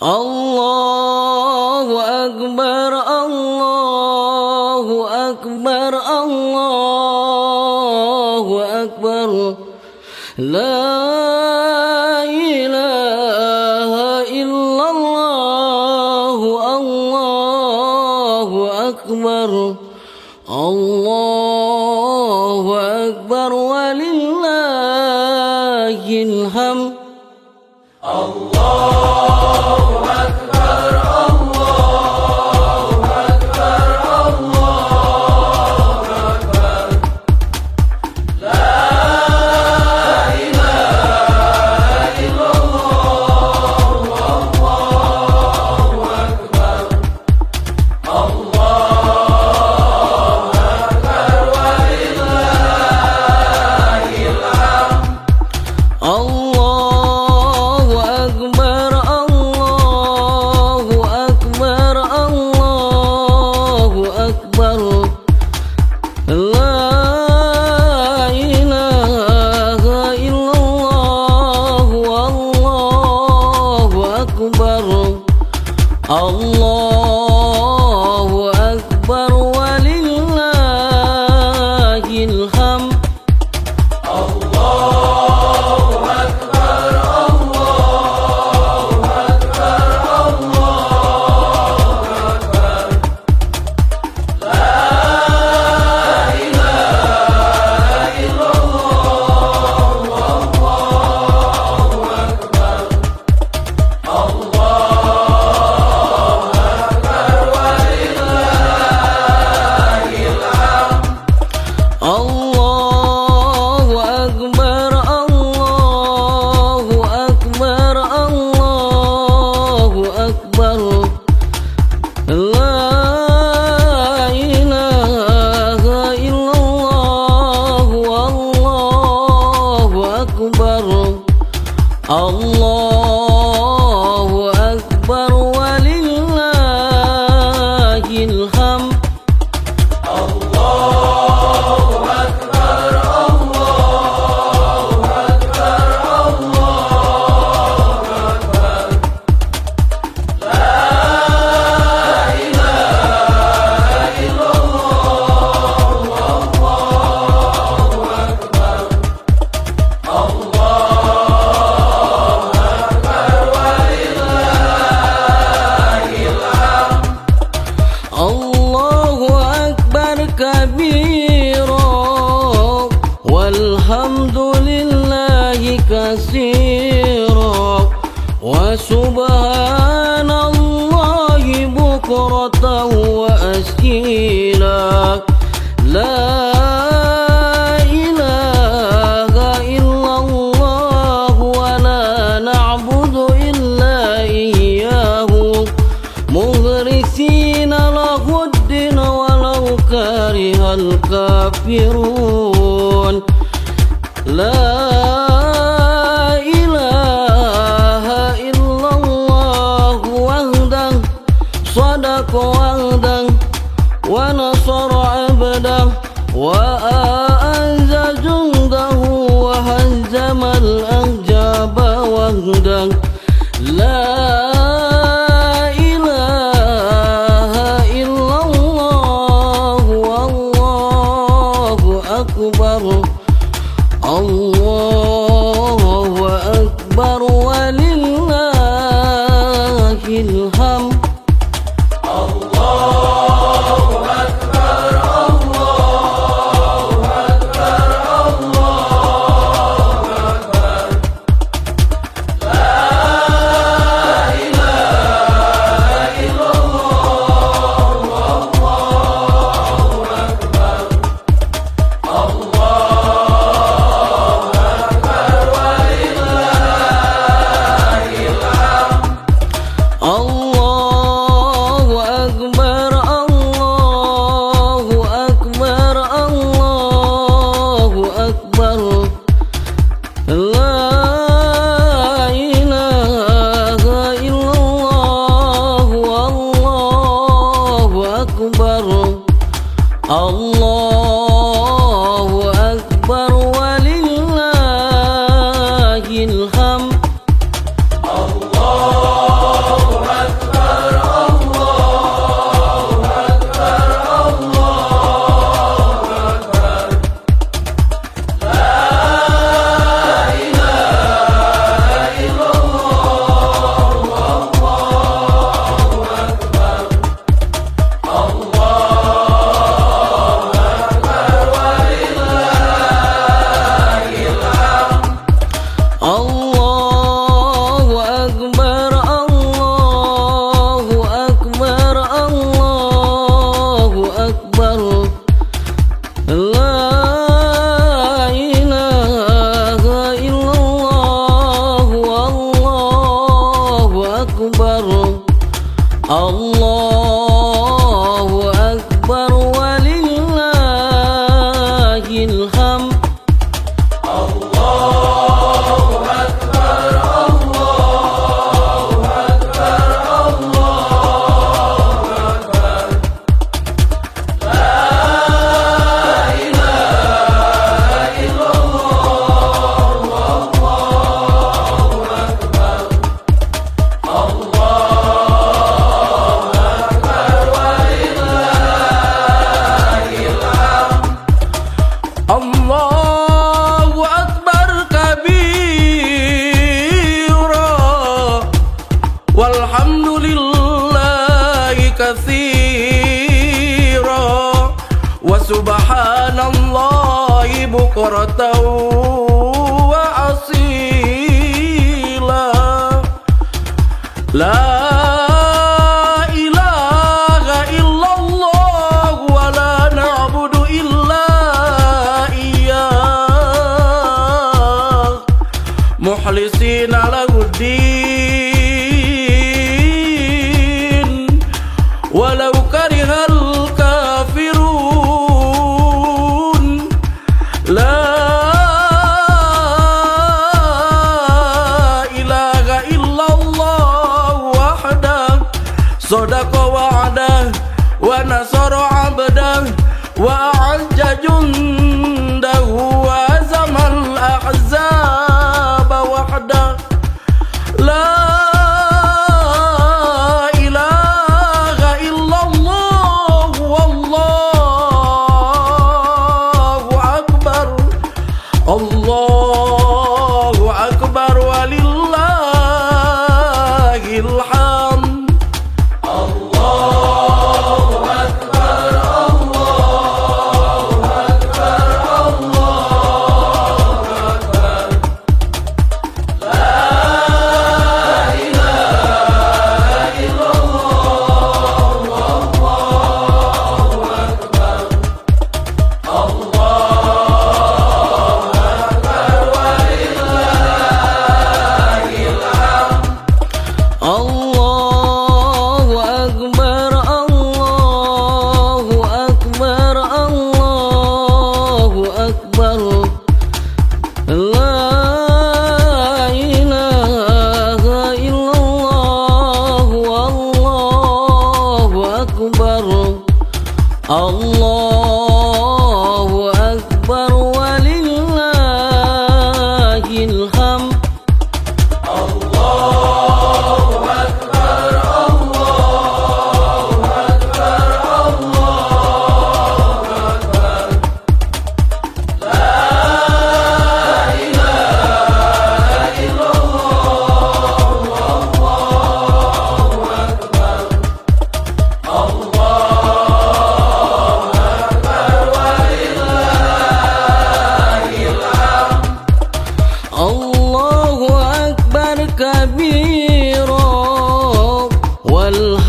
啊！وأسكينا لا إله إلا الله ولا نعبد إلا إياه. مغرسين له الدين ولو كره الكافرون.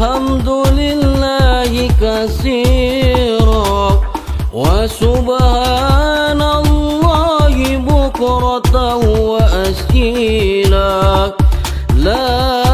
والحمد لله كثيرا وسبحان الله بكرة وأسيلا لا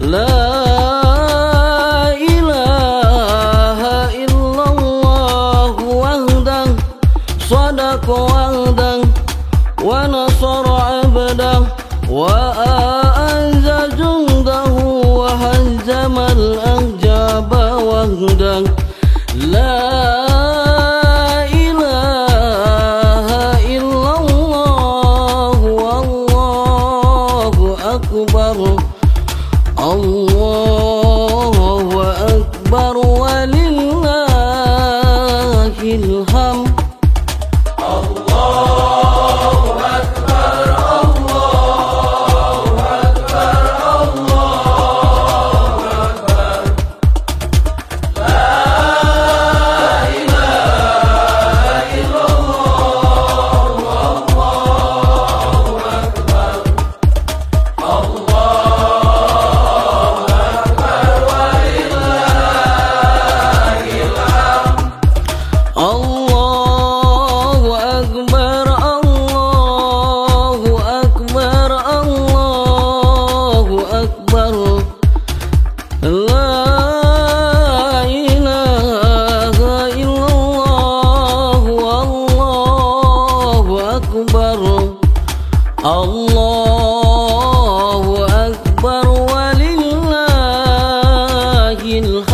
Love. in love.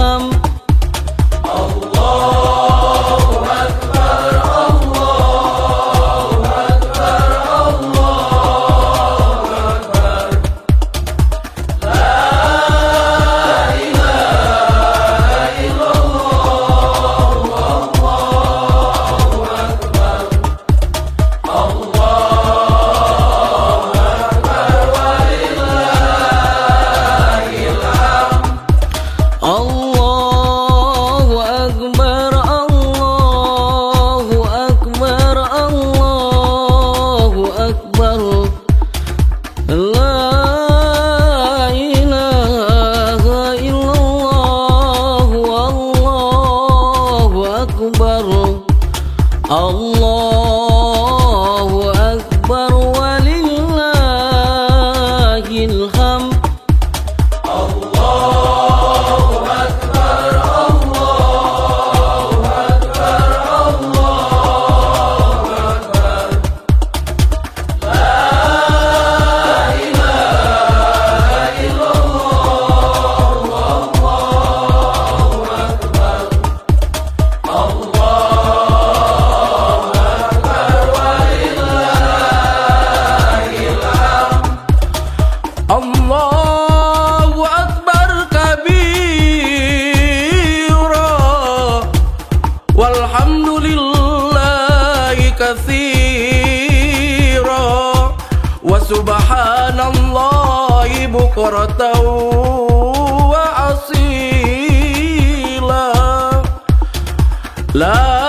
walhamdulillahi kathira. Wa subhanallahi bukratan wa asila. La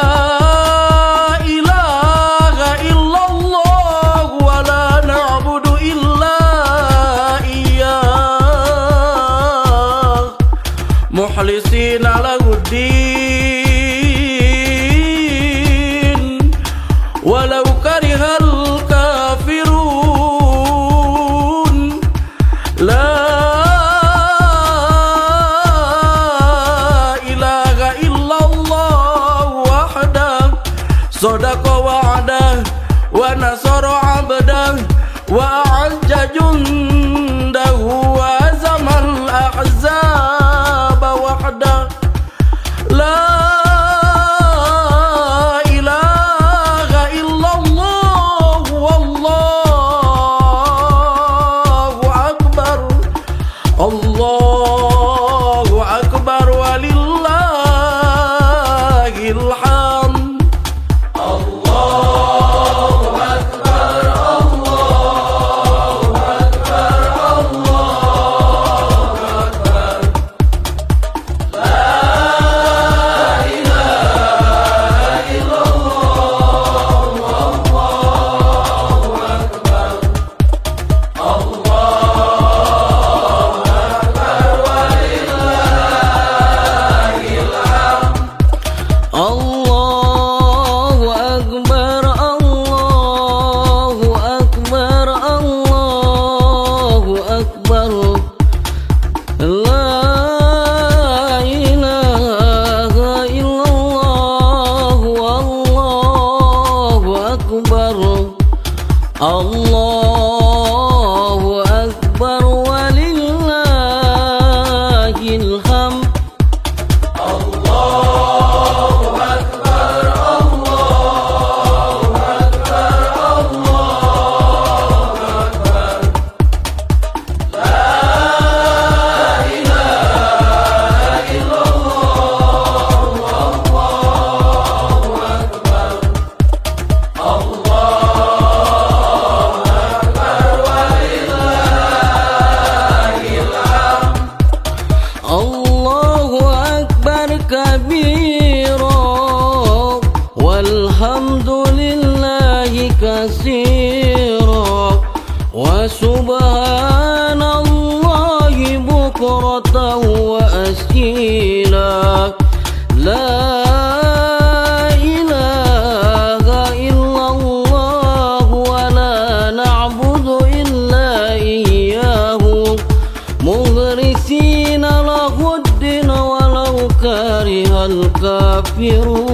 الكافرون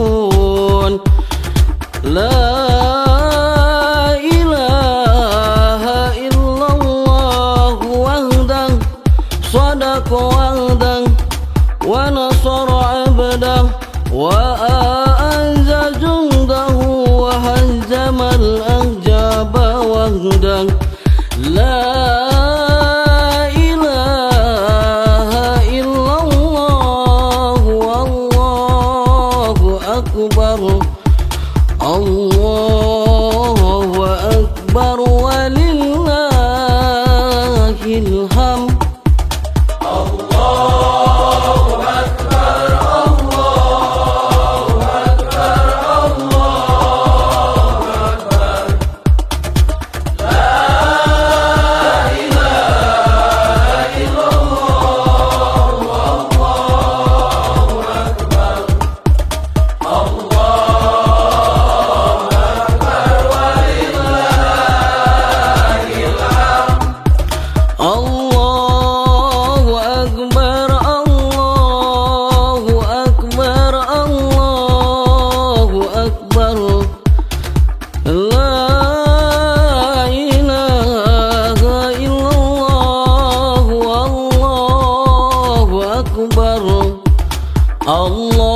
الله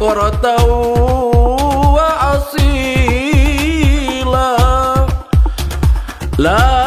بكرة وأصيلا لا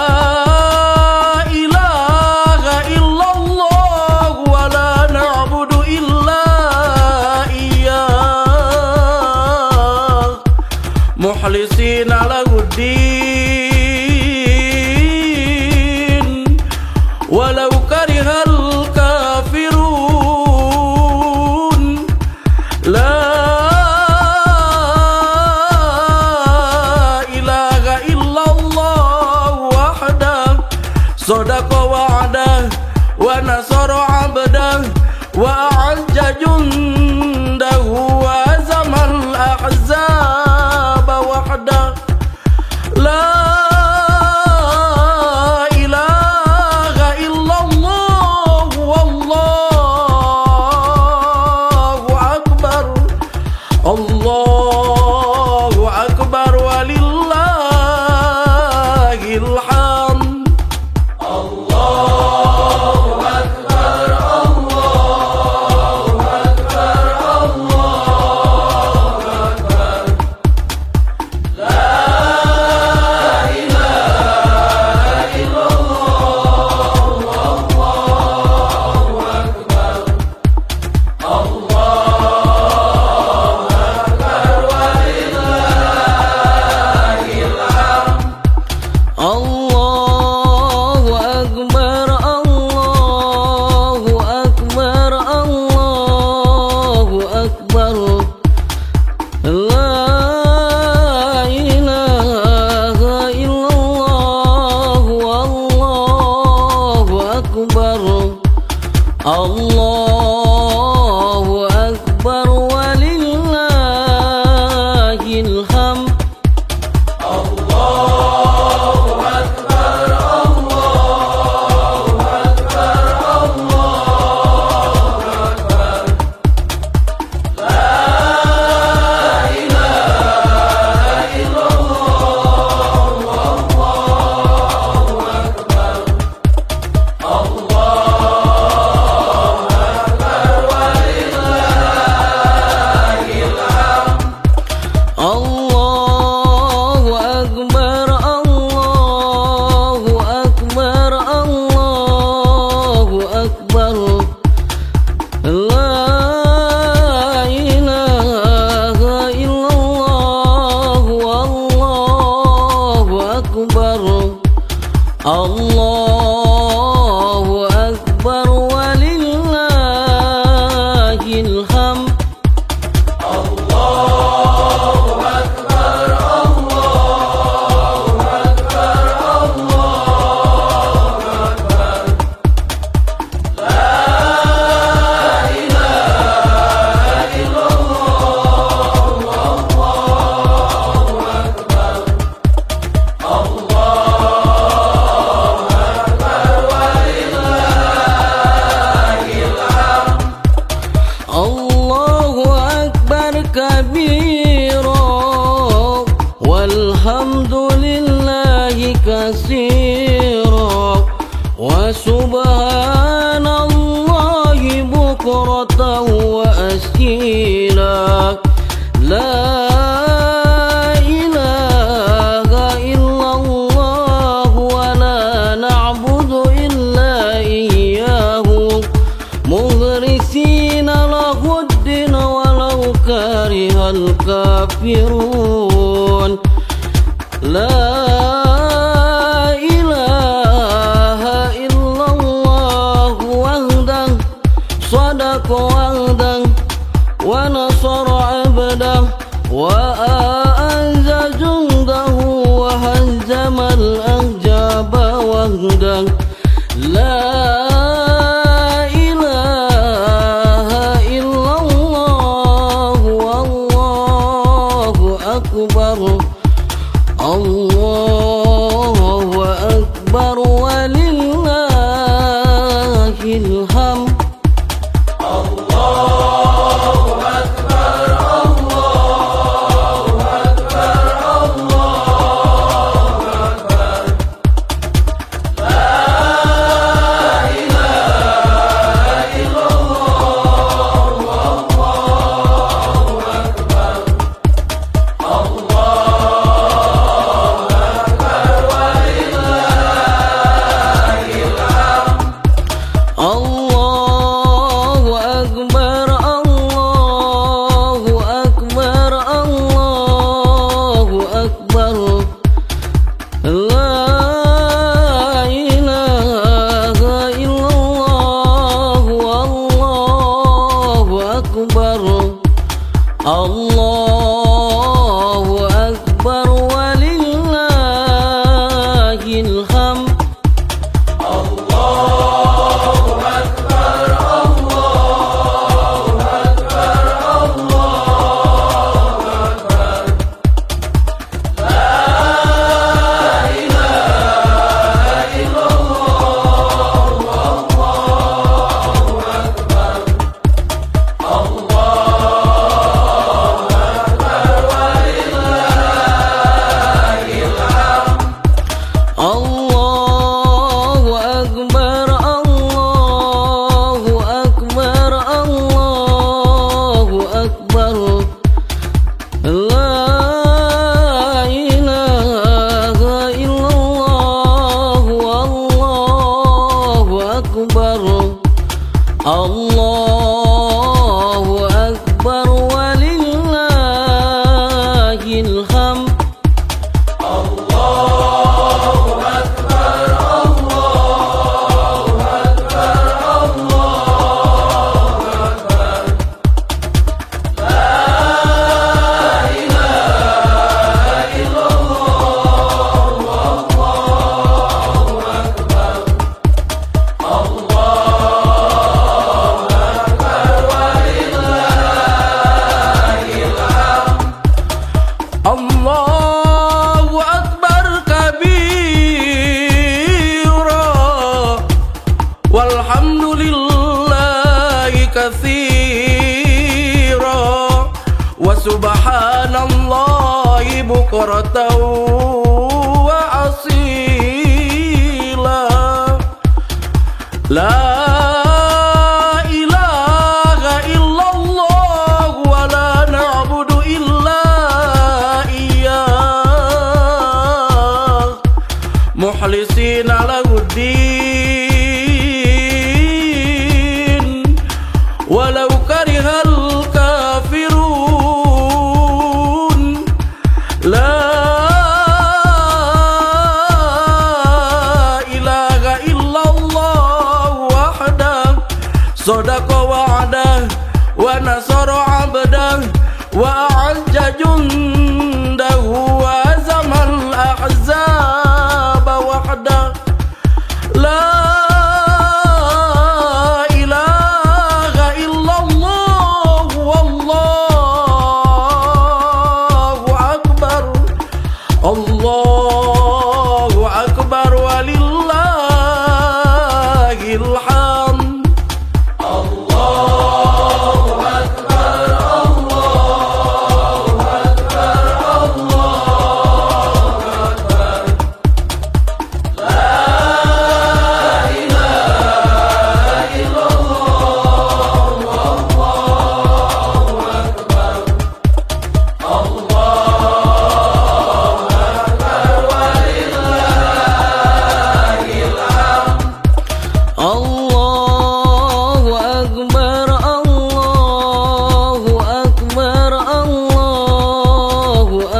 Allah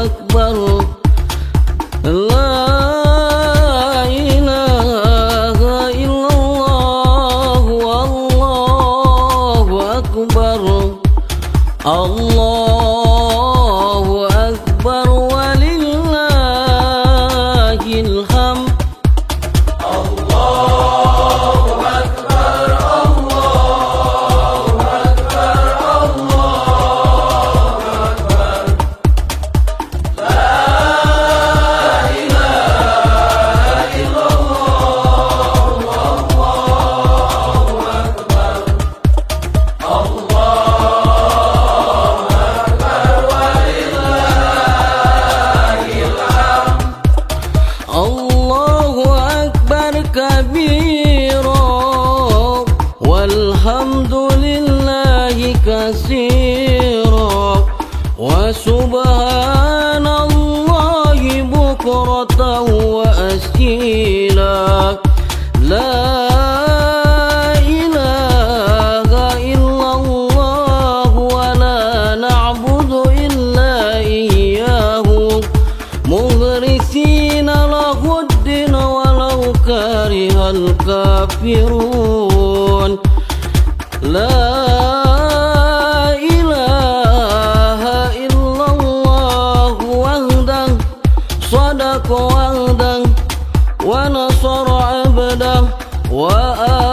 أكبر ونصر عبده وأعز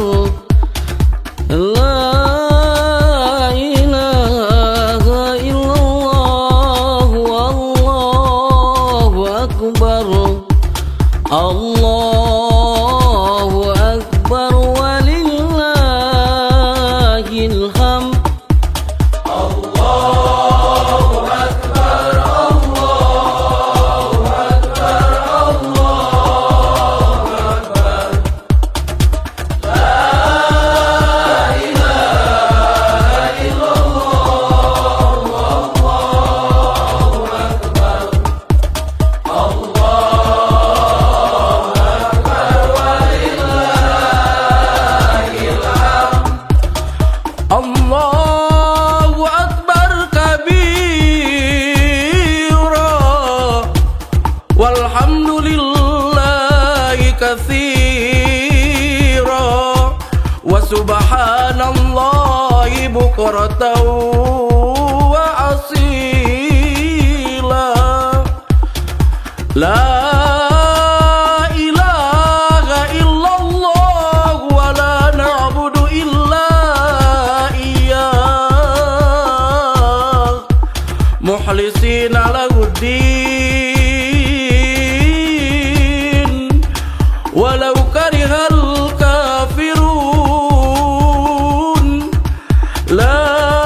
أكبر لا Oh.